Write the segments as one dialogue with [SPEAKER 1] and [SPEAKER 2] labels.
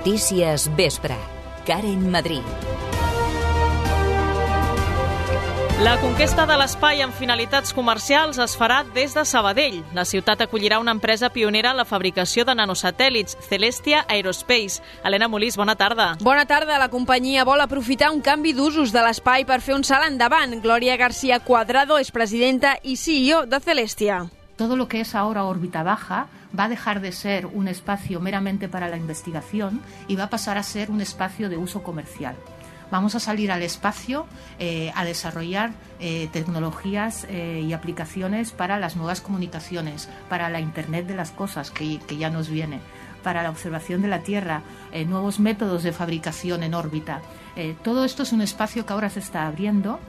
[SPEAKER 1] Notícies Vespre. Karen Madrid.
[SPEAKER 2] La conquesta de l'espai amb finalitats comercials es farà des de Sabadell. La ciutat acollirà una empresa pionera en la fabricació de nanosatèl·lits, Celestia Aerospace. Helena Molís, bona tarda.
[SPEAKER 3] Bona tarda. La companyia vol aprofitar un canvi d'usos de l'espai per fer un salt endavant. Glòria García Cuadrado és presidenta i CEO de Celestia.
[SPEAKER 4] Todo lo que es ahora órbita baja va a dejar de ser un espacio meramente para la investigación y va a pasar a ser un espacio de uso comercial. Vamos a salir al espacio eh, a desarrollar eh, tecnologías eh, y aplicaciones para las nuevas comunicaciones, para la Internet de las Cosas, que, ya nos viene, para la observación de la Tierra, nuevos métodos de fabricación en órbita. Todo esto es un espacio que ahora se está abriendo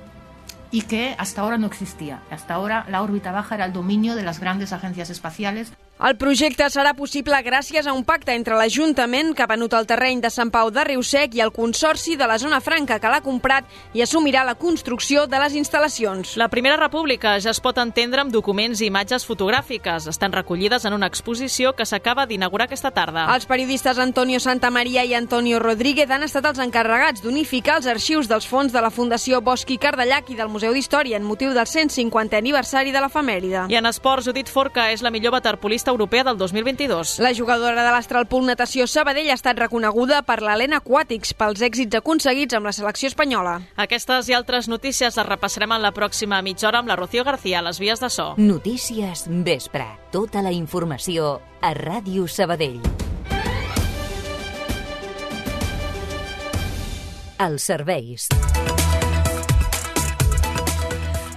[SPEAKER 4] y que hasta ahora no existía. Hasta ahora la órbita baja era el dominio de las grandes agencias espaciales.
[SPEAKER 3] El projecte serà possible gràcies a un pacte entre l'Ajuntament, que ha venut el terreny de Sant Pau de Riusec, i el Consorci de la Zona Franca, que l'ha comprat i assumirà la construcció de les instal·lacions.
[SPEAKER 2] La Primera República ja es pot entendre amb documents i imatges fotogràfiques. Estan recollides en una exposició que s'acaba d'inaugurar aquesta tarda.
[SPEAKER 3] Els periodistes Antonio Santamaria i Antonio Rodríguez han estat els encarregats d'unificar els arxius dels fons de la Fundació Bosch i Cardellac i del Museu d'Història en motiu del 150è aniversari de l'efemèride.
[SPEAKER 2] I en esports, Judit Forca és la millor waterpolista europea del 2022.
[SPEAKER 3] La jugadora de l'Astralpool Natació Sabadell ha estat reconeguda per l'Helena Aquàtics pels èxits aconseguits amb la selecció espanyola.
[SPEAKER 2] Aquestes i altres notícies les repassarem en la pròxima mitja hora amb la Rocío García a les vies de so.
[SPEAKER 1] Notícies Vespre. Tota la informació a Ràdio Sabadell. Els serveis.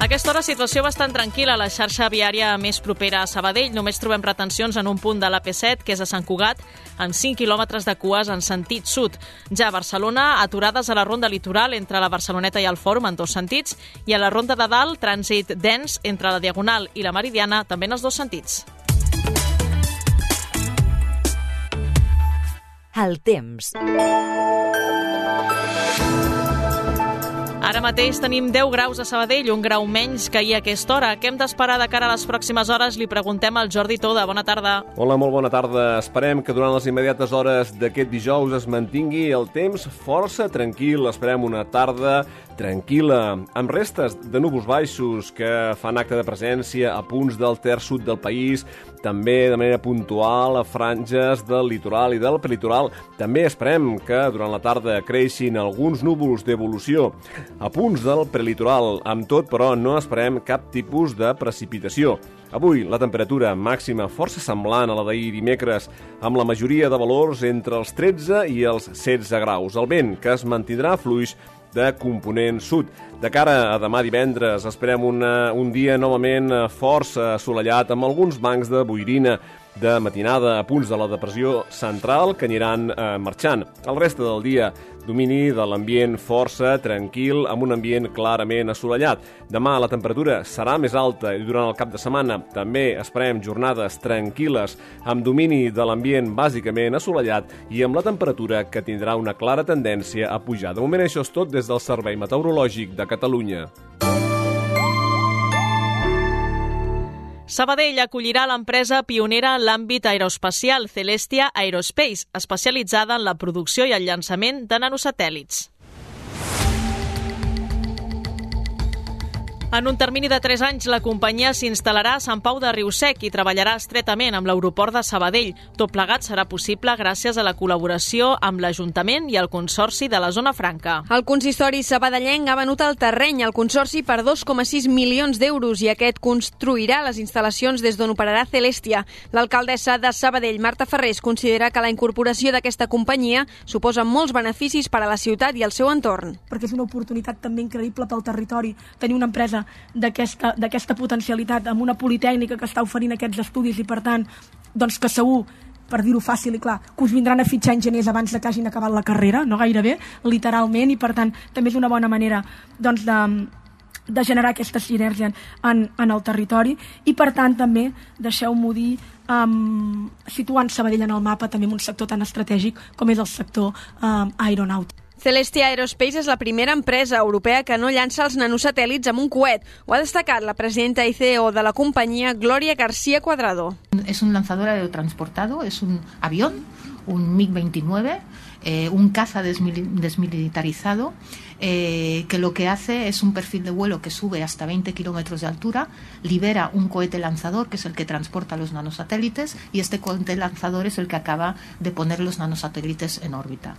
[SPEAKER 2] Aquesta hora, situació bastant tranquil·la a la xarxa viària més propera a Sabadell. Només trobem retencions en un punt de l'AP7, que és a Sant Cugat, en 5 quilòmetres de cues en sentit sud. Ja a Barcelona, aturades a la ronda litoral entre la Barceloneta i el Fòrum en dos sentits, i a la ronda de dalt, trànsit dens entre la Diagonal i la Meridiana, també en els dos sentits.
[SPEAKER 1] El temps.
[SPEAKER 2] Ara mateix tenim 10 graus a Sabadell, un grau menys que ahir a aquesta hora. Què hem d'esperar de cara a les pròximes hores? Li preguntem al Jordi Toda. Bona tarda.
[SPEAKER 5] Hola, molt bona tarda. Esperem que durant les immediates hores d'aquest dijous es mantingui el temps força tranquil. Esperem una tarda tranquil·la, amb restes de núvols baixos que fan acte de presència a punts del ter sud del país, també de manera puntual a franges del litoral i del prelitoral. També esperem que durant la tarda creixin alguns núvols d'evolució a punts del prelitoral. Amb tot, però, no esperem cap tipus de precipitació. Avui, la temperatura màxima força semblant a la d'ahir dimecres, amb la majoria de valors entre els 13 i els 16 graus. El vent, que es mantindrà fluix de component sud. De cara a demà divendres esperem una, un dia novament força assolellat amb alguns bancs de boirina de matinada a punts de la depressió central que aniran eh, marxant. El reste del dia, domini de l'ambient força tranquil amb un ambient clarament assolellat. Demà la temperatura serà més alta i durant el cap de setmana també esperem jornades tranquil·les amb domini de l'ambient bàsicament assolellat i amb la temperatura que tindrà una clara tendència a pujar. De moment això és tot des del Servei Meteorològic de Catalunya.
[SPEAKER 2] Sabadell acollirà l'empresa pionera en l'àmbit aeroespacial Celestia Aerospace, especialitzada en la producció i el llançament de nanosatèl·lits. En un termini de 3 anys, la companyia s'instal·larà a Sant Pau de Riusec i treballarà estretament amb l'aeroport de Sabadell. Tot plegat serà possible gràcies a la col·laboració amb l'Ajuntament i el Consorci de la Zona Franca.
[SPEAKER 3] El consistori sabadellenc ha venut el terreny al Consorci per 2,6 milions d'euros i aquest construirà les instal·lacions des d'on operarà Celestia. L'alcaldessa de Sabadell, Marta Ferrés, considera que la incorporació d'aquesta companyia suposa molts beneficis per a la ciutat i el seu entorn.
[SPEAKER 6] perquè és una oportunitat també increïble pel territori tenir una empresa d'aquesta potencialitat amb una politècnica que està oferint aquests estudis i per tant doncs que segur per dir-ho fàcil i clar, que us vindran a fitxar enginyers abans de que hagin acabat la carrera, no gairebé, literalment, i per tant també és una bona manera doncs, de, de generar aquesta sinergia en, en el territori i per tant també, deixeu-m'ho dir, um, situant Sabadell en el mapa també en un sector tan estratègic com és el sector um, aeronàutic.
[SPEAKER 3] Celestia Aerospace és la primera empresa europea que no llança els nanosatèl·lits amb un coet. Ho ha destacat la presidenta i CEO de la companyia, Gloria García Cuadrado.
[SPEAKER 4] Es un lanzador aerotransportado, es un avión un MiG-29, eh, un caza desmilitarizado, eh, que lo que hace es un perfil de vuelo que sube hasta 20 kilómetros de altura, libera un cohete lanzador, que es el que transporta los nanosatélites, y este cohete lanzador es el que acaba de poner los nanosatélites en órbita.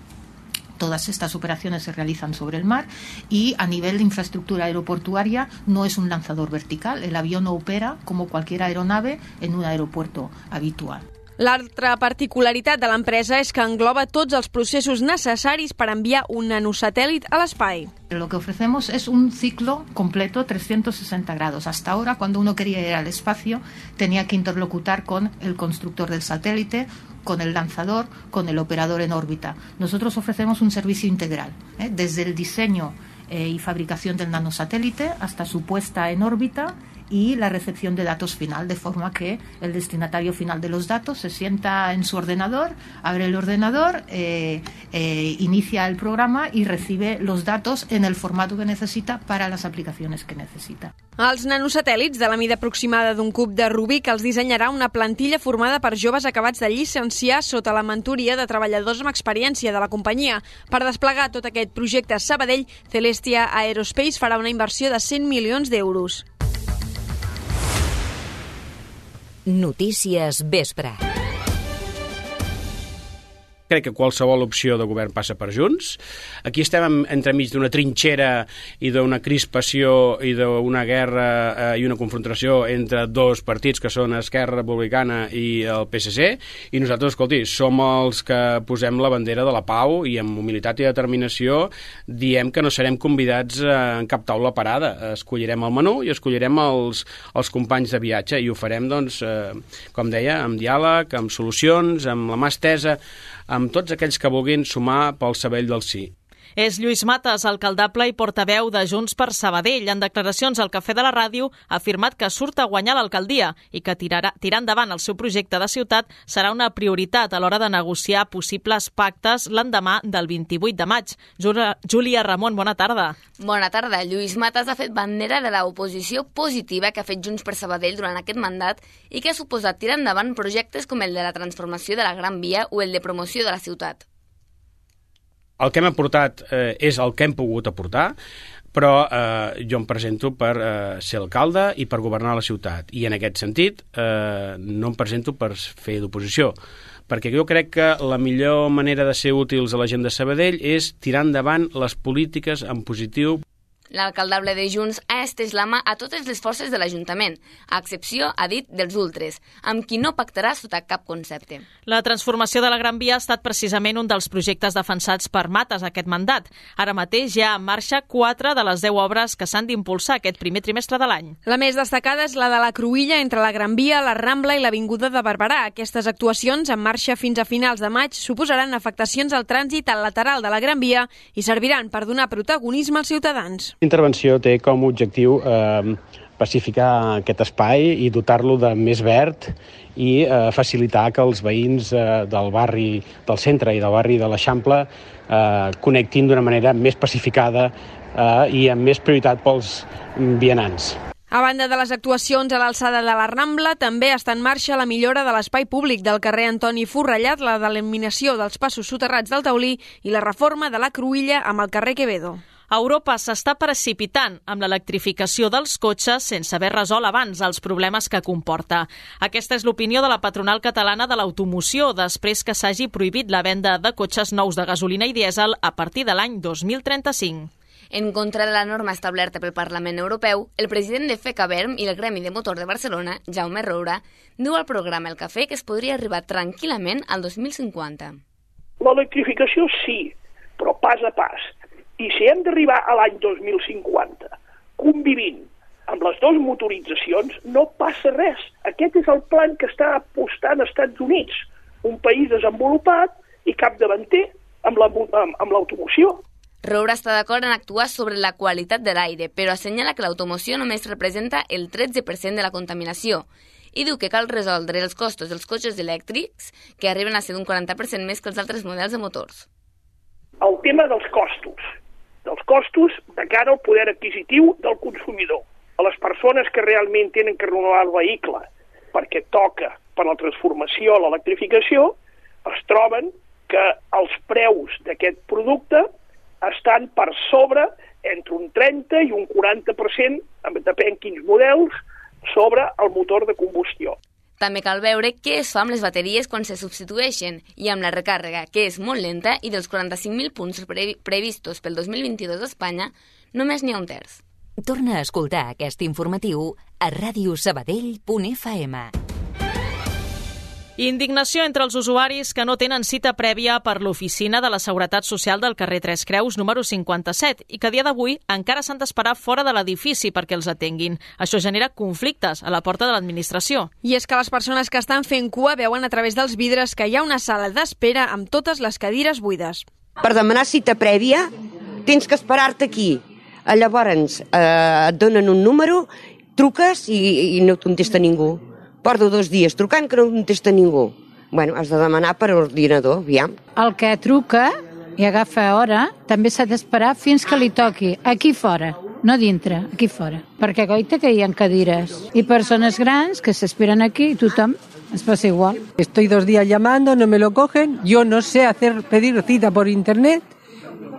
[SPEAKER 4] Todas estas operaciones se realizan sobre el mar y a nivel de infraestructura aeroportuaria no es un lanzador vertical. El avión no opera como cualquier aeronave en un aeropuerto habitual.
[SPEAKER 3] L'altra particularitat de l'empresa és que engloba tots els processos necessaris per enviar un nanosatèl·lit a l'espai.
[SPEAKER 4] Lo que ofrecemos es un ciclo completo 360 grados. Hasta ahora, cuando uno quería ir al espacio, tenía que interlocutar con el constructor del satélite, con el lanzador, con el operador en órbita. Nosotros ofrecemos un servicio integral, ¿eh? desde el diseño eh, y fabricación del nanosatélite hasta su puesta en órbita y la recepción de datos final, de forma que el destinatario final de los datos se sienta en su ordenador, abre el ordenador, eh, eh, inicia el programa y recibe los datos en el formato que necesita para las aplicaciones que necesita.
[SPEAKER 3] Els nanosatèl·lits de la mida aproximada d'un cub de Rubik els dissenyarà una plantilla formada per joves acabats de llicenciar sota la mentoria de treballadors amb experiència de la companyia. Per desplegar tot aquest projecte a Sabadell, Celestia Aerospace farà una inversió de 100 milions d'euros.
[SPEAKER 1] Notícies Vespre.
[SPEAKER 7] Crec que qualsevol opció de govern passa per Junts. Aquí estem entremig d'una trinxera i d'una crispació i d'una guerra eh, i una confrontació entre dos partits que són Esquerra Republicana i el PSC i nosaltres, escolti, som els que posem la bandera de la pau i amb humilitat i determinació diem que no serem convidats en cap taula parada. Escollirem el menú i escollirem els, els companys de viatge i ho farem, doncs, eh, com deia, amb diàleg, amb solucions, amb la mà estesa amb tots aquells que vulguin sumar pel Sabell del Sí.
[SPEAKER 2] És Lluís Mates, alcaldable i portaveu de Junts per Sabadell. En declaracions al Cafè de la Ràdio ha afirmat que surt a guanyar l'alcaldia i que tirarà, tirar endavant el seu projecte de ciutat serà una prioritat a l'hora de negociar possibles pactes l'endemà del 28 de maig. Júlia Ramon, bona tarda.
[SPEAKER 8] Bona tarda. Lluís Mates ha fet bandera de l'oposició positiva que ha fet Junts per Sabadell durant aquest mandat i que ha suposat tirar endavant projectes com el de la transformació de la Gran Via o el de promoció de la ciutat
[SPEAKER 7] el que hem aportat eh, és el que hem pogut aportar, però eh, jo em presento per eh, ser alcalde i per governar la ciutat. I en aquest sentit eh, no em presento per fer d'oposició, perquè jo crec que la millor manera de ser útils a la gent de Sabadell és tirar endavant les polítiques en positiu
[SPEAKER 8] L'alcaldable de Junts ha estès la mà a totes les forces de l'Ajuntament, a excepció, ha dit, dels ultres, amb qui no pactarà sota cap concepte.
[SPEAKER 2] La transformació de la Gran Via ha estat precisament un dels projectes defensats per Mates aquest mandat. Ara mateix ja en marxa quatre de les deu obres que s'han d'impulsar aquest primer trimestre de l'any.
[SPEAKER 3] La més destacada és la de la Cruïlla entre la Gran Via, la Rambla i l'Avinguda de Barberà. Aquestes actuacions, en marxa fins a finals de maig, suposaran afectacions al trànsit al lateral de la Gran Via i serviran per donar protagonisme als ciutadans.
[SPEAKER 9] Intervenció té com a objectiu eh, pacificar aquest espai i dotar-lo de més verd i eh, facilitar que els veïns eh, del barri del centre i del barri de l'Eixample eh, connectin d'una manera més pacificada eh, i amb més prioritat pels vianants.
[SPEAKER 3] A banda de les actuacions a l'alçada de la Rambla, també està en marxa la millora de l'espai públic del carrer Antoni Forrellat, la d'eliminació dels passos soterrats del taulí i la reforma de la Cruïlla amb el carrer Quevedo.
[SPEAKER 2] Europa s'està precipitant amb l'electrificació dels cotxes sense haver resolt abans els problemes que comporta. Aquesta és l'opinió de la patronal catalana de l'automoció després que s'hagi prohibit la venda de cotxes nous de gasolina i dièsel a partir de l'any 2035.
[SPEAKER 8] En contra de la norma establerta pel Parlament Europeu, el president de FECABERM i el Gremi de Motor de Barcelona, Jaume Roura, diu al programa El Cafè que es podria arribar tranquil·lament al 2050.
[SPEAKER 10] L'electrificació sí, però pas a pas i si hem d'arribar a l'any 2050 convivint amb les dues motoritzacions, no passa res. Aquest és el plan que està apostant als Estats Units, un país desenvolupat i capdavanter amb l'automoció. La,
[SPEAKER 8] amb Roura està d'acord en actuar sobre la qualitat de l'aire, però assenyala que l'automoció només representa el 13% de la contaminació i diu que cal resoldre els costos dels cotxes elèctrics, que arriben a ser d'un 40% més que els altres models de motors.
[SPEAKER 10] El tema dels costos dels costos de cara al poder adquisitiu del consumidor, a les persones que realment tenen que renovar el vehicle perquè toca per la transformació a l'electrificació, es troben que els preus d'aquest producte estan per sobre entre un 30 i un 40%, depèn quins models, sobre el motor de combustió.
[SPEAKER 8] També cal veure què es fa amb les bateries quan se substitueixen i amb la recàrrega, que és molt lenta i dels 45.000 punts pre previstos pel 2022 a Espanya, només n'hi ha un terç.
[SPEAKER 1] Torna a escoltar aquest informatiu a radiosabadell.fm.
[SPEAKER 2] Indignació entre els usuaris que no tenen cita prèvia per l'Oficina de la Seguretat Social del carrer Tres Creus número 57 i que a dia d'avui encara s'han d'esperar fora de l'edifici perquè els atenguin. Això genera conflictes a la porta de l'administració.
[SPEAKER 3] I és que les persones que estan fent cua veuen a través dels vidres que hi ha una sala d'espera amb totes les cadires buides.
[SPEAKER 11] Per demanar cita prèvia tens que esperar-te aquí. Llavors eh, et donen un número, truques i, i no contesta ningú porto dos dies trucant que no contesta ningú. Bueno, has de demanar per ordinador, aviam.
[SPEAKER 12] El que truca i agafa hora també s'ha d'esperar fins que li toqui, aquí fora, no dintre, aquí fora. Perquè goita que hi ha cadires i persones grans que s'esperen aquí i tothom es passa igual.
[SPEAKER 13] Estoy dos días llamando, no me lo cogen, yo no sé hacer pedir cita por internet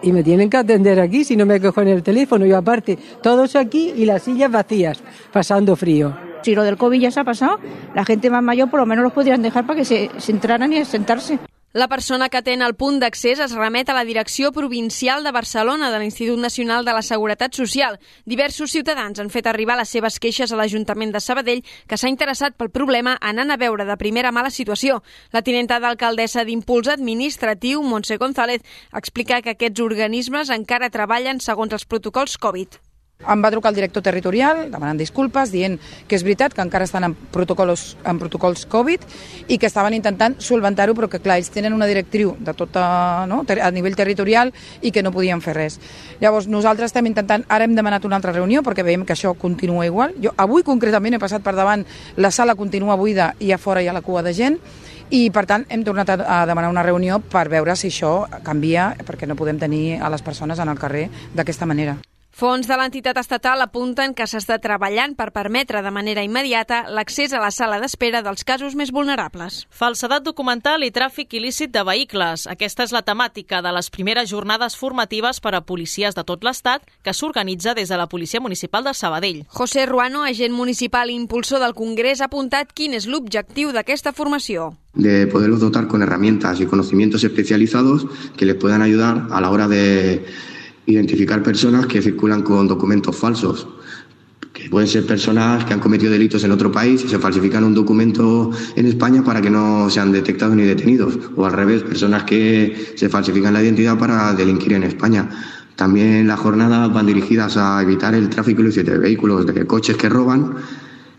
[SPEAKER 13] y me tienen que atender aquí si no me cogen el teléfono. Yo aparte, todos aquí y las sillas vacías, pasando frío.
[SPEAKER 14] Si lo del COVID ya se ha pasado, la gente más mayor por lo menos los podrían dejar para que se, se entraran y sentarse.
[SPEAKER 3] La persona que atén el punt d'accés es remet a la Direcció Provincial de Barcelona de l'Institut Nacional de la Seguretat Social. Diversos ciutadans han fet arribar les seves queixes a l'Ajuntament de Sabadell, que s'ha interessat pel problema anant a veure de primera mà la situació. La tinenta d'alcaldessa d'Impuls Administratiu, Montse González, explica que aquests organismes encara treballen segons els protocols Covid.
[SPEAKER 15] Em va trucar el director territorial demanant disculpes, dient que és veritat que encara estan en protocols, en protocols Covid i que estaven intentant solventar-ho, però que clar, ells tenen una directriu de tota, no, a nivell territorial i que no podien fer res. Llavors, nosaltres estem intentant, ara hem demanat una altra reunió perquè veiem que això continua igual. Jo avui concretament he passat per davant, la sala continua buida i a fora hi ha la cua de gent, i per tant hem tornat a, demanar una reunió per veure si això canvia perquè no podem tenir a les persones en el carrer d'aquesta manera.
[SPEAKER 3] Fons de l'entitat estatal apunten que s'està treballant per permetre de manera immediata l'accés a la sala d'espera dels casos més vulnerables.
[SPEAKER 2] Falsedat documental i tràfic il·lícit de vehicles. Aquesta és la temàtica de les primeres jornades formatives per a policies de tot l'Estat que s'organitza des de la Policia Municipal de Sabadell.
[SPEAKER 3] José Ruano, agent municipal i impulsor del Congrés, ha apuntat quin és l'objectiu d'aquesta formació.
[SPEAKER 16] De poderlos dotar con herramientas y conocimientos especializados que les puedan ayudar a la hora de identificar personas que circulan con documentos falsos, que pueden ser personas que han cometido delitos en otro país y se falsifican un documento en España para que no sean detectados ni detenidos, o al revés, personas que se falsifican la identidad para delinquir en España. También las jornadas van dirigidas a evitar el tráfico ilícito de vehículos, de coches que roban,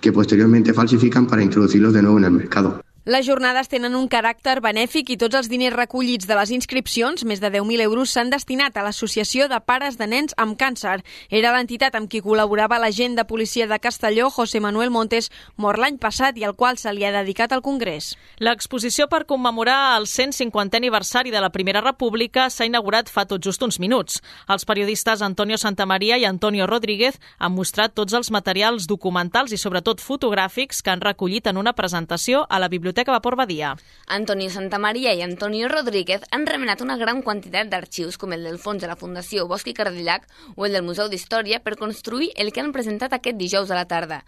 [SPEAKER 16] que posteriormente falsifican para introducirlos de nuevo en el mercado.
[SPEAKER 3] Les jornades tenen un caràcter benèfic i tots els diners recollits de les inscripcions, més de 10.000 euros, s'han destinat a l'Associació de Pares de Nens amb Càncer. Era l'entitat amb qui col·laborava l'agent de policia de Castelló, José Manuel Montes, mort l'any passat i al qual se li ha dedicat al Congrés.
[SPEAKER 2] L'exposició per commemorar el 150è aniversari de la Primera República s'ha inaugurat fa tot just uns minuts. Els periodistes Antonio Santamaria i Antonio Rodríguez han mostrat tots els materials documentals i sobretot fotogràfics que han recollit en una presentació a la Biblioteca Biblioteca Vapor Badia.
[SPEAKER 8] Antonio Santamaria i Antonio Rodríguez han remenat una gran quantitat d'arxius com el del fons de la Fundació Bosch i Cardillac o el del Museu d'Història per construir el que han presentat aquest dijous a la tarda,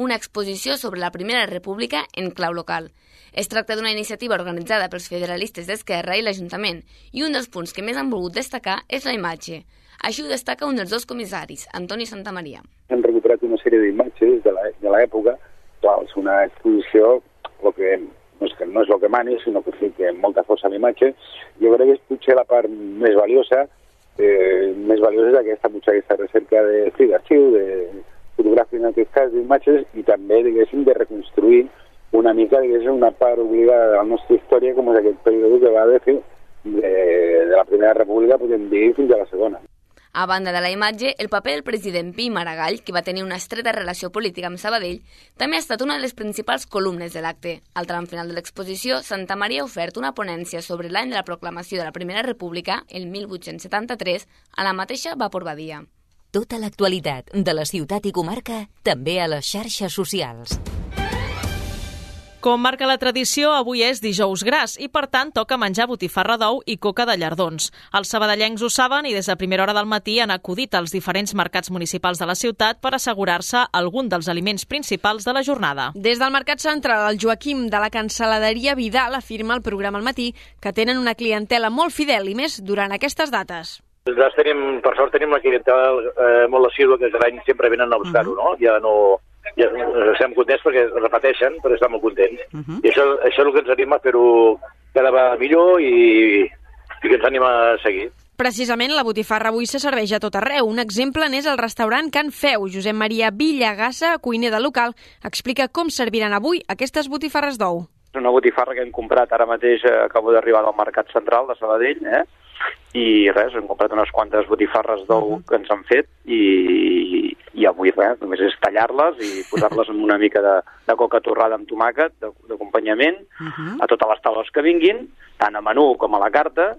[SPEAKER 8] una exposició sobre la Primera República en clau local. Es tracta d'una iniciativa organitzada pels federalistes d'Esquerra i l'Ajuntament i un dels punts que més han volgut destacar és la imatge. Així ho destaca un dels dos comissaris, Antoni Santamaria.
[SPEAKER 17] Hem recuperat una sèrie d'imatges de l'època, és una exposició el que no és, que no és el que mani, sinó que que molta força a l'imatge. Jo crec que és potser la part més valiosa, eh, més valiosa és aquesta, potser aquesta recerca de, sí, d'arxiu, de fotogràfic en aquest cas, d'imatges, i també, diguéssim, de reconstruir una mica, diguéssim, una part obligada de la nostra història, com és aquest període que va de, de, de la Primera República, podem dir, fins a la Segona.
[SPEAKER 8] A banda de la imatge, el paper del president Pi Maragall, que va tenir una estreta relació política amb Sabadell, també ha estat una de les principals columnes de l'acte. Al tram final de l'exposició, Santa Maria ha ofert una ponència sobre l'any de la proclamació de la Primera República, el 1873, a la mateixa Vapor Badia.
[SPEAKER 1] Tota l'actualitat de la ciutat i comarca també a les xarxes socials.
[SPEAKER 2] Com marca la tradició, avui és dijous gras i, per tant, toca menjar botifarra d'ou i coca de llardons. Els sabadellencs ho saben i des de primera hora del matí han acudit als diferents mercats municipals de la ciutat per assegurar-se algun dels aliments principals de la jornada.
[SPEAKER 3] Des del Mercat Central, el Joaquim de la cancel·laderia Vidal afirma al programa al matí que tenen una clientela molt fidel i més durant aquestes dates.
[SPEAKER 18] Nosaltres tenim, per sort tenim una clientela eh, molt assídua que cada any sempre venen a buscar-ho, no? Ja no, ja estem contents perquè repeteixen, però estem molt contents. Uh -huh. I això, això és el que ens anima a fer-ho cada vegada millor i, i que ens anima a seguir.
[SPEAKER 3] Precisament la botifarra avui se serveix a tot arreu. Un exemple n'és el restaurant Can Feu. Josep Maria Villagassa, cuiner del local, explica com serviran avui aquestes botifarres d'ou.
[SPEAKER 19] És una botifarra que hem comprat ara mateix, eh, acabo d'arribar del Mercat Central de Sabadell, eh? i res, hem comprat unes quantes botifarres d'ou uh -huh. que ens han fet i, i avui res, només és tallar-les i posar-les amb una mica de, de coca torrada amb tomàquet d'acompanyament uh -huh. a totes les taules que vinguin, tant a menú com a la carta,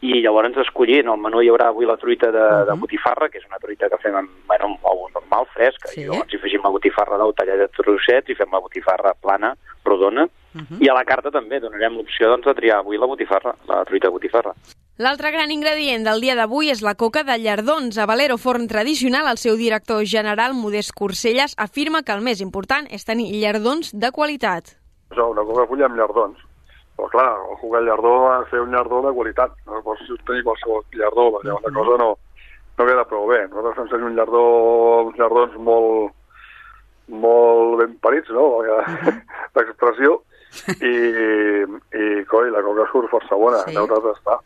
[SPEAKER 19] i llavors escollir, en el menú hi haurà avui la truita de, uh -huh. de botifarra, que és una truita que fem amb, bueno, amb ou normal, fresc, sí. i llavors hi afegim la botifarra d'ou tallada de trossets i fem la botifarra plana, rodona, uh -huh. i a la carta també donarem l'opció doncs, de triar avui la botifarra, la truita de botifarra.
[SPEAKER 3] L'altre gran ingredient del dia d'avui és la coca de llardons. A Valero Forn Tradicional, el seu director general, Modest Corselles, afirma que el més important és tenir llardons de qualitat.
[SPEAKER 20] Això, una coca fulla amb llardons. Però clar, el jugar llardó ha de ser un llardó de qualitat. No pots tenir qualsevol llardó, perquè la cosa no, no queda prou bé. Nosaltres fem servir un llardó, uns llardons molt, molt ben parits, no? D'expressió. I, i coi, la coca surt força bona, sí. neutra d'estar.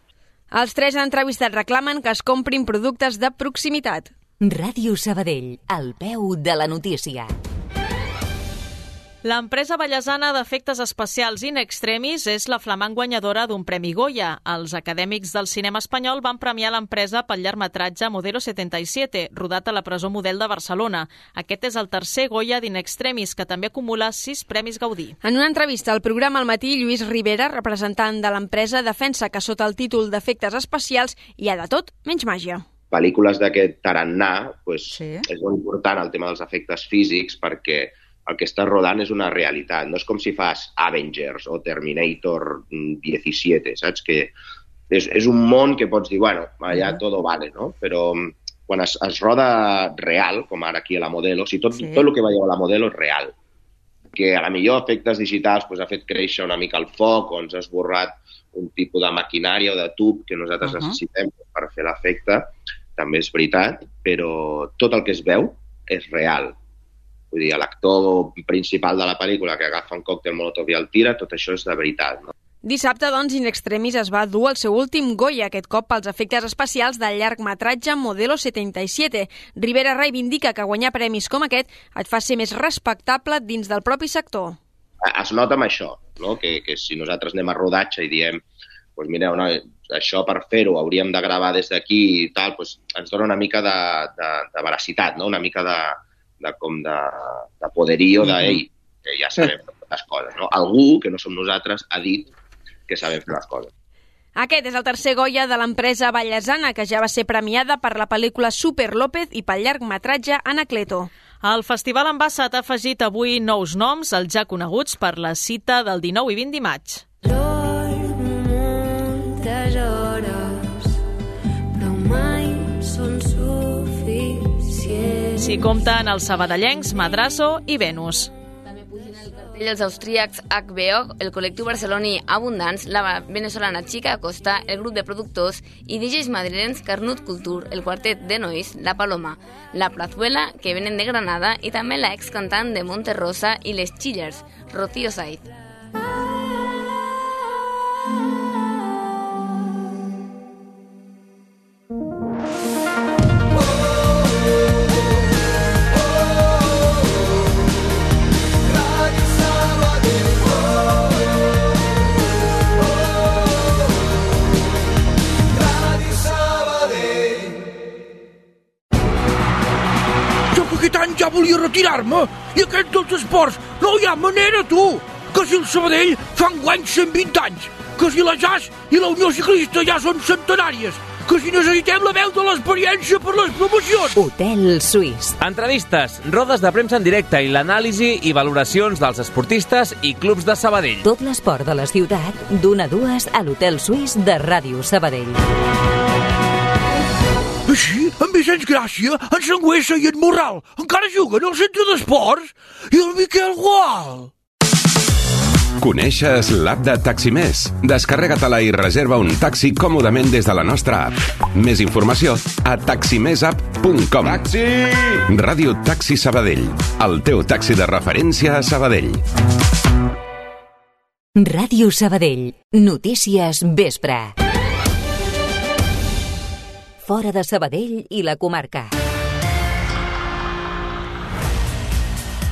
[SPEAKER 3] Els tres entrevistats reclamen que es comprin productes de proximitat.
[SPEAKER 1] Ràdio Sabadell, al peu de la notícia.
[SPEAKER 2] L'empresa ballesana d'efectes especials In Extremis és la flamant guanyadora d'un Premi Goya. Els acadèmics del cinema espanyol van premiar l'empresa pel llargmetratge Modelo 77, rodat a la presó model de Barcelona. Aquest és el tercer Goya d'In Extremis, que també acumula sis Premis Gaudí.
[SPEAKER 3] En una entrevista al programa al matí, Lluís Rivera, representant de l'empresa, defensa que sota el títol d'efectes especials hi ha de tot menys màgia
[SPEAKER 21] pel·lícules d'aquest tarannà pues, sí. és molt important el tema dels efectes físics perquè el que estàs rodant és una realitat. No és com si fas Avengers o Terminator 17, saps? Que és, és un món que pots dir, bueno, allà mm. tot vale, no? Però mm, quan es, es roda real, com ara aquí a la Modelo, o sigui, tot, sí. tot el que veieu a la Modelo és real. Que a la millor efectes digitals pues, ha fet créixer una mica el foc o ens ha esborrat un tipus de maquinària o de tub que nosaltres uh -huh. necessitem per fer l'efecte, també és veritat, però tot el que es veu és real Vull dir, l'actor principal de la pel·lícula que agafa un còctel molotov i el tira, tot això és de veritat, no?
[SPEAKER 3] Dissabte, doncs, In Extremis es va dur el seu últim Goya, aquest cop pels efectes especials del llargmetratge Modelo 77. Rivera reivindica que guanyar premis com aquest et fa ser més respectable dins del propi sector.
[SPEAKER 21] Es nota amb això, no? que, que si nosaltres anem a rodatge i diem pues mireu, no, això per fer-ho hauríem de gravar des d'aquí i tal, pues ens dona una mica de, de, de veracitat, no? una mica de, de com de, de poderío de, ei, que ja sabem fer les coses. No? Algú, que no som nosaltres, ha dit que sabem fer les coses.
[SPEAKER 3] Aquest és el tercer Goya de l'empresa Vallesana, que ja va ser premiada per la pel·lícula Super López i pel llargmetratge Anacleto.
[SPEAKER 2] El Festival Ambassat ha afegit avui nous noms, els ja coneguts per la cita del 19 i 20 de maig. S'hi compten els sabadellencs, Madrasso i Venus.
[SPEAKER 8] cartell els austríacs HBO, el col·lectiu barceloní Abundants, la venezolana Chica Acosta, el grup de productors i DJs madrilenys Carnut Cultur, el quartet de nois La Paloma, La Plazuela, que venen de Granada, i també la ex cantant de Monterrosa i les Chillers, Rocío Saiz.
[SPEAKER 22] ja volia retirar-me i aquest dels esports no hi ha manera, tu! Que si el Sabadell fa guany 120 anys, que si la JAS i la Unió Ciclista ja són centenàries, que si necessitem la veu de l'experiència per les promocions.
[SPEAKER 1] Hotel Suís.
[SPEAKER 23] Entrevistes, rodes de premsa en directe i l'anàlisi i valoracions dels esportistes i clubs de Sabadell.
[SPEAKER 1] Tot l'esport de la ciutat, d'una a dues a l'Hotel Suís de Ràdio Sabadell.
[SPEAKER 22] Així, en Vicenç Gràcia, en Sangüessa i en Morral encara juguen al centre d'esports i el Miquel Gual.
[SPEAKER 24] Coneixes l'app de Taximés? Descarrega-te-la i reserva un taxi còmodament des de la nostra app. Més informació a taximesapp.com. Taxi! Ràdio Taxi Sabadell, el teu taxi de referència a Sabadell.
[SPEAKER 1] Ràdio Sabadell. Notícies vespre. Fora de Sabadell i la comarca.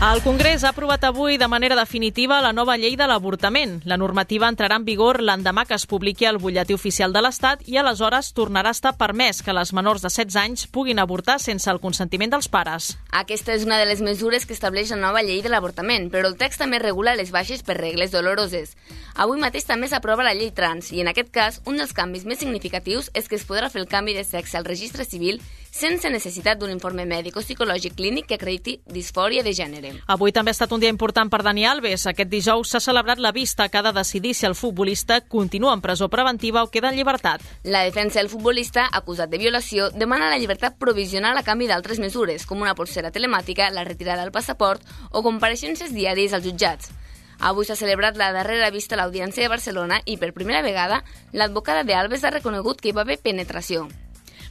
[SPEAKER 2] El Congrés ha aprovat avui de manera definitiva la nova llei de l'avortament. La normativa entrarà en vigor l'endemà que es publiqui al butlletí oficial de l'Estat i aleshores tornarà a estar permès que les menors de 16 anys puguin avortar sense el consentiment dels pares.
[SPEAKER 8] Aquesta és una de les mesures que estableix la nova llei de l'avortament, però el text també regula les baixes per regles doloroses. Avui mateix també s'aprova la llei trans i, en aquest cas, un dels canvis més significatius és que es podrà fer el canvi de sexe al registre civil sense necessitat d'un informe mèdic o psicològic clínic que acrediti disfòria de gènere.
[SPEAKER 2] Avui també ha estat un dia important per Dani Alves. Aquest dijous s'ha celebrat la vista que ha de decidir si el futbolista continua en presó preventiva o queda en llibertat.
[SPEAKER 8] La defensa del futbolista, acusat de violació, demana la llibertat provisional a canvi d'altres mesures, com una polsera telemàtica, la retirada del passaport o compareixences diàries als jutjats. Avui s'ha celebrat la darrera vista a l'Audiència de Barcelona i, per primera vegada, l'advocada de Alves ha reconegut que hi va haver penetració.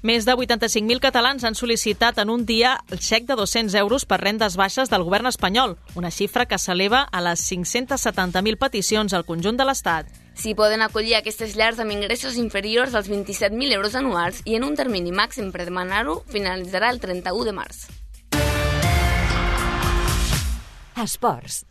[SPEAKER 2] Més de 85.000 catalans han sol·licitat en un dia el xec de 200 euros per rendes baixes del govern espanyol, una xifra que s'eleva a les 570.000 peticions al conjunt de l'Estat.
[SPEAKER 8] S'hi poden acollir aquestes llars amb ingressos inferiors als 27.000 euros anuals i en un termini màxim per demanar-ho finalitzarà el 31 de març.
[SPEAKER 1] Esports.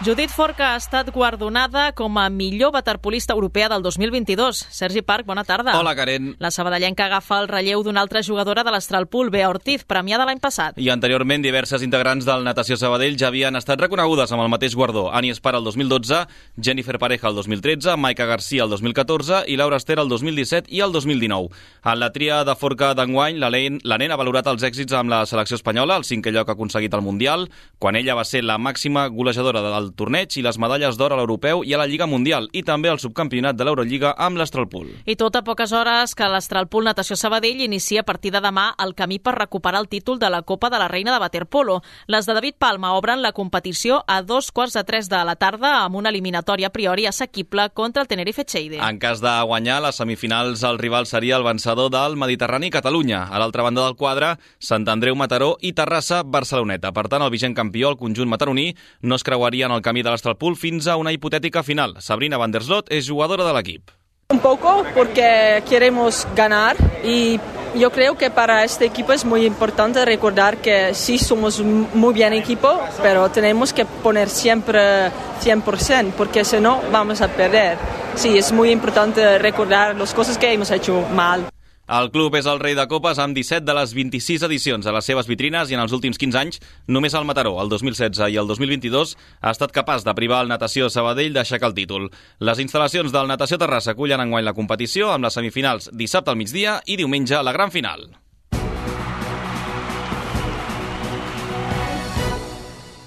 [SPEAKER 2] Judit Forca ha estat guardonada com a millor waterpolista europea del 2022. Sergi Parc, bona tarda.
[SPEAKER 25] Hola, Karen.
[SPEAKER 2] La sabadellenca agafa el relleu d'una altra jugadora de l'Astralpool, Bea Ortiz, premiada l'any passat.
[SPEAKER 25] I anteriorment, diverses integrants del Natació Sabadell ja havien estat reconegudes amb el mateix guardó. Ani Espar el 2012, Jennifer Pareja el 2013, Maica Garcia el 2014 i Laura Ester el 2017 i el 2019. En la tria de Forca d'enguany, la, la nen ha valorat els èxits amb la selecció espanyola, el cinquè lloc aconseguit al Mundial, quan ella va ser la màxima golejadora del torneig i les medalles d'or a l'Europeu i a la Lliga Mundial i també al subcampionat de l'Eurolliga amb l'Astralpool.
[SPEAKER 2] I tot a poques hores que l'Astralpool Natació Sabadell inicia a partir de demà el camí per recuperar el títol de la Copa de la Reina de Waterpolo. Les de David Palma obren la competició a dos quarts de tres de la tarda amb una eliminatòria a priori assequible contra el Tenerife Cheide.
[SPEAKER 25] En cas de guanyar les semifinals, el rival seria el vencedor del Mediterrani Catalunya. A l'altra banda del quadre, Sant Andreu Mataró i Terrassa Barceloneta. Per tant, el vigent campió, el conjunt mataroní, no es creuaria en el camí de l'Astralpool fins a una hipotètica final. Sabrina Van der Slot és jugadora de l'equip.
[SPEAKER 26] Un poco porque queremos ganar y yo creo que para este equipo es muy importante recordar que sí somos un muy bien equipo, pero tenemos que poner siempre 100% porque si no vamos a perder. Sí, es muy importante recordar las cosas que hemos hecho mal.
[SPEAKER 25] El club és el rei de copes amb 17 de les 26 edicions a les seves vitrines i en els últims 15 anys només el Mataró, el 2016 i el 2022, ha estat capaç de privar el Natació Sabadell d'aixecar el títol. Les instal·lacions del Natació Terrassa acullen enguany la competició amb les semifinals dissabte al migdia i diumenge la gran final.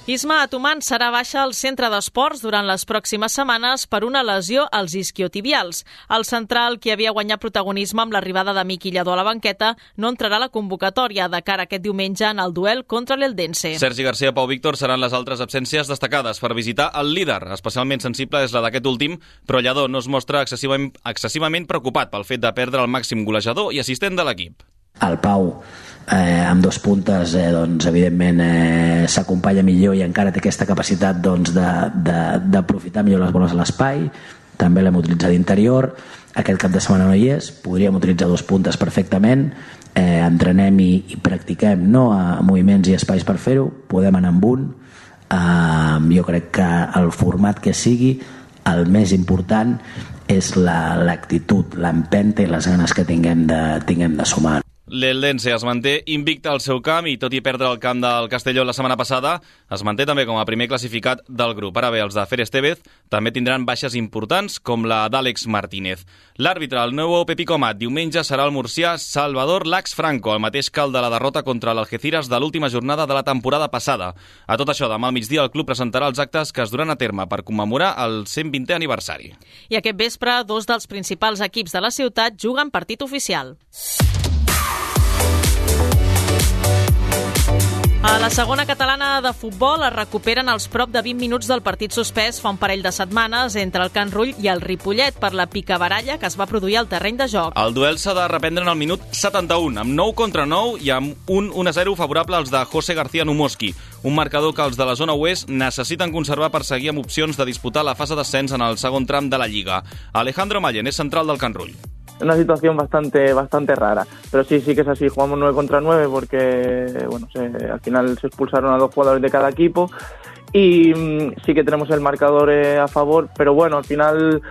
[SPEAKER 2] Isma Atuman serà baixa al centre d'esports durant les pròximes setmanes per una lesió als isquiotibials. El central, que havia guanyat protagonisme amb l'arribada de Miqui Lladó a la banqueta, no entrarà a la convocatòria de cara aquest diumenge en el duel contra l'Eldense.
[SPEAKER 25] Sergi Garcia i Pau Víctor seran les altres absències destacades per visitar el líder. Especialment sensible és la d'aquest últim, però Lladó no es mostra excessivament, excessivament preocupat pel fet de perdre el màxim golejador i assistent de l'equip.
[SPEAKER 27] El Pau eh, amb dos puntes eh, doncs, evidentment eh, s'acompanya millor i encara té aquesta capacitat doncs, d'aprofitar doncs, millor les boles a l'espai. També l'hem utilitzat d'interior. Aquest cap de setmana no hi és. Podríem utilitzar dos puntes perfectament. Eh, entrenem i, i practiquem no, a moviments i espais per fer-ho. Podem anar amb un. Eh, jo crec que el format que sigui el més important és l'actitud, la, l'empenta i les ganes que tinguem de, tinguem de sumar.
[SPEAKER 25] L'Eldense es manté invicta al seu camp i, tot i perdre el camp del Castelló la setmana passada, es manté també com a primer classificat del grup. Ara bé, els de Fer Estevez també tindran baixes importants, com la d'Àlex Martínez. L'àrbitre, el nou Pepico Mat, diumenge serà el murcià Salvador Lax Franco, el mateix cal de la derrota contra l'Algeciras de l'última jornada de la temporada passada. A tot això, demà al migdia el club presentarà els actes que es duran a terme per commemorar el 120è aniversari.
[SPEAKER 2] I aquest vespre, dos dels principals equips de la ciutat juguen partit oficial. A la segona catalana de futbol es recuperen els prop de 20 minuts del partit suspès fa un parell de setmanes entre el Can Rull i el Ripollet per la picabaralla que es va produir al terreny de joc.
[SPEAKER 25] El duel s'ha de reprendre en el minut 71, amb 9 contra 9 i amb un 1-0 favorable als de José García Numoski, un marcador que els de la zona oest necessiten conservar per seguir amb opcions de disputar la fase d'ascens en el segon tram de la Lliga. Alejandro Mayen és central del Can Rull
[SPEAKER 28] una situación bastante bastante rara. Pero sí, sí que es así, jugamos 9 contra 9 porque bueno, se, al final se expulsaron a dos jugadores de cada equipo. Y mm, sí que tenemos el marcador eh, a favor, pero bueno, al final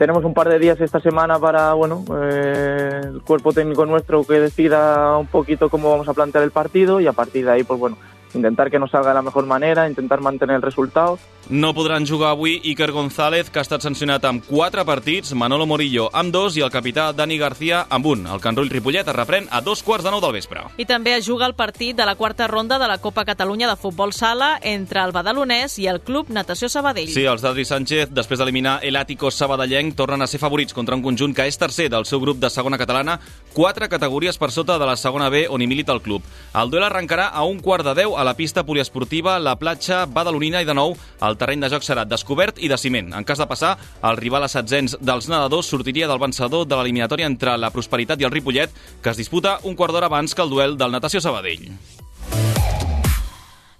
[SPEAKER 28] tenemos un par de días esta semana para, bueno, eh, el cuerpo técnico nuestro que decida un poquito cómo vamos a plantear el partido. Y a partir de ahí, pues bueno, intentar que nos salga de la mejor manera, intentar mantener el resultado.
[SPEAKER 25] No podran jugar avui Iker González, que ha estat sancionat amb 4 partits, Manolo Morillo amb 2 i el capità Dani García amb 1. El Can Rull Ripollet es reprèn a dos quarts de nou del vespre.
[SPEAKER 2] I també es juga el partit de la quarta ronda de la Copa Catalunya de Futbol Sala entre el Badalonès i el Club Natació Sabadell.
[SPEAKER 25] Sí, els d'Adri Sánchez, després d'eliminar el Àtico Sabadellenc, tornen a ser favorits contra un conjunt que és tercer del seu grup de segona catalana, quatre categories per sota de la segona B on hi milita el club. El duel arrencarà a un quart de 10 a la pista poliesportiva La Platja Badalonina i de nou el terreny de joc serà descobert i de ciment. En cas de passar, el rival a setzents dels nedadors sortiria del vencedor de l'eliminatòria entre la Prosperitat i el Ripollet, que es disputa un quart d'hora abans que el duel del Natació Sabadell.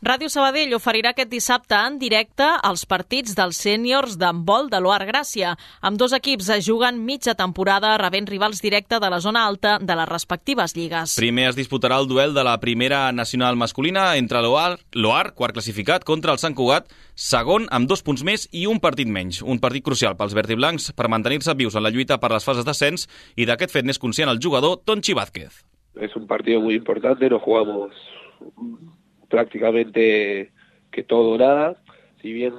[SPEAKER 2] Ràdio Sabadell oferirà aquest dissabte en directe els partits dels sèniors d'handbol de l'Oar Gràcia. Amb dos equips es juguen mitja temporada rebent rivals directe de la zona alta de les respectives lligues.
[SPEAKER 25] Primer es disputarà el duel de la primera nacional masculina entre l'Oar, l'Oar quart classificat, contra el Sant Cugat, segon amb dos punts més i un partit menys. Un partit crucial pels verd i blancs per mantenir-se vius en la lluita per les fases d'ascens i d'aquest fet n'és conscient el jugador Tonchi Vázquez.
[SPEAKER 29] Es un partido muy importante, no jugamos prácticamente que todo nada, si bien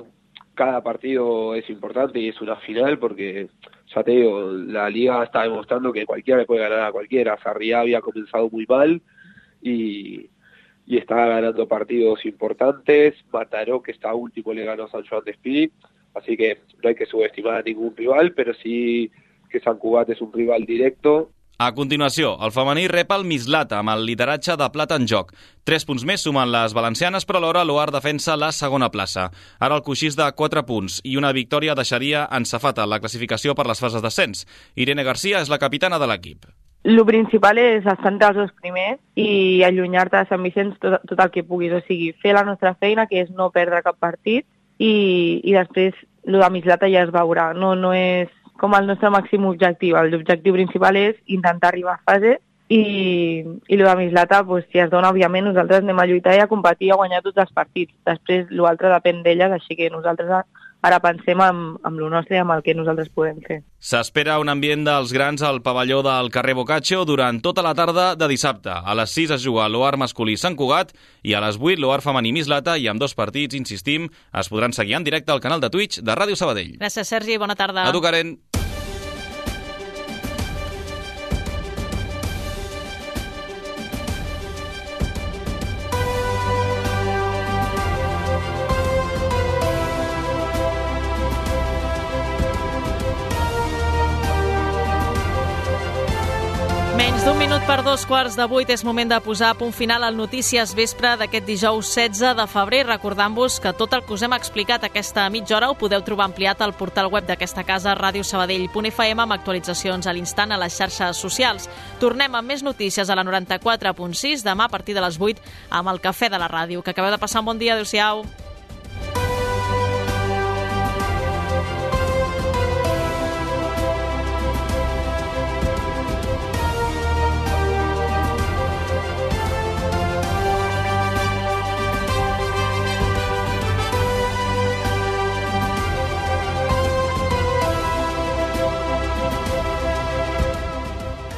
[SPEAKER 29] cada partido es importante y es una final porque ya te digo, la liga está demostrando que cualquiera le puede ganar a cualquiera. Sarriá había comenzado muy mal y, y está ganando partidos importantes. Mataró, que está último, le ganó San Juan de Spirit. Así que no hay que subestimar a ningún rival, pero sí que San Cugat es un rival directo
[SPEAKER 25] A continuació, el femení rep el Mislata amb el lideratge de plat en joc. Tres punts més sumen les valencianes, però alhora l'Oar defensa la segona plaça. Ara el coixís de 4 punts i una victòria deixaria en safata la classificació per les fases d'ascens. Irene Garcia és la capitana de l'equip.
[SPEAKER 30] El principal és estar entre els dos primers i allunyar-te de Sant Vicenç tot, tot el que puguis. O sigui, fer la nostra feina, que és no perdre cap partit, i, i després el de Mislata ja es veurà. No, no és com el nostre màxim objectiu. L'objectiu principal és intentar arribar a fase i, i el de Mislata, pues, si es dona, òbviament, nosaltres anem a lluitar i a competir i a guanyar tots els partits. Després, l'altre depèn d'elles, així que nosaltres ara pensem amb, amb el nostre i amb el que nosaltres podem fer.
[SPEAKER 25] S'espera un ambient dels grans al pavelló del carrer Boccaccio durant tota la tarda de dissabte. A les 6 es juga l'OAR masculí Sant Cugat i a les 8 l'OAR femení Mislata i amb dos partits, insistim, es podran seguir en directe al canal de Twitch de Ràdio Sabadell.
[SPEAKER 2] Gràcies, Sergi. Bona tarda.
[SPEAKER 25] A tu, Karen.
[SPEAKER 2] Menys d'un minut per dos quarts de vuit és moment de posar a punt final al Notícies Vespre d'aquest dijous 16 de febrer, recordant-vos que tot el que us hem explicat aquesta mitja hora ho podeu trobar ampliat al portal web d'aquesta casa, radiosabadell.fm, amb actualitzacions a l'instant a les xarxes socials. Tornem amb més notícies a la 94.6 demà a partir de les 8 amb el Cafè de la Ràdio. Que acabeu de passar un bon dia. Adéu-siau.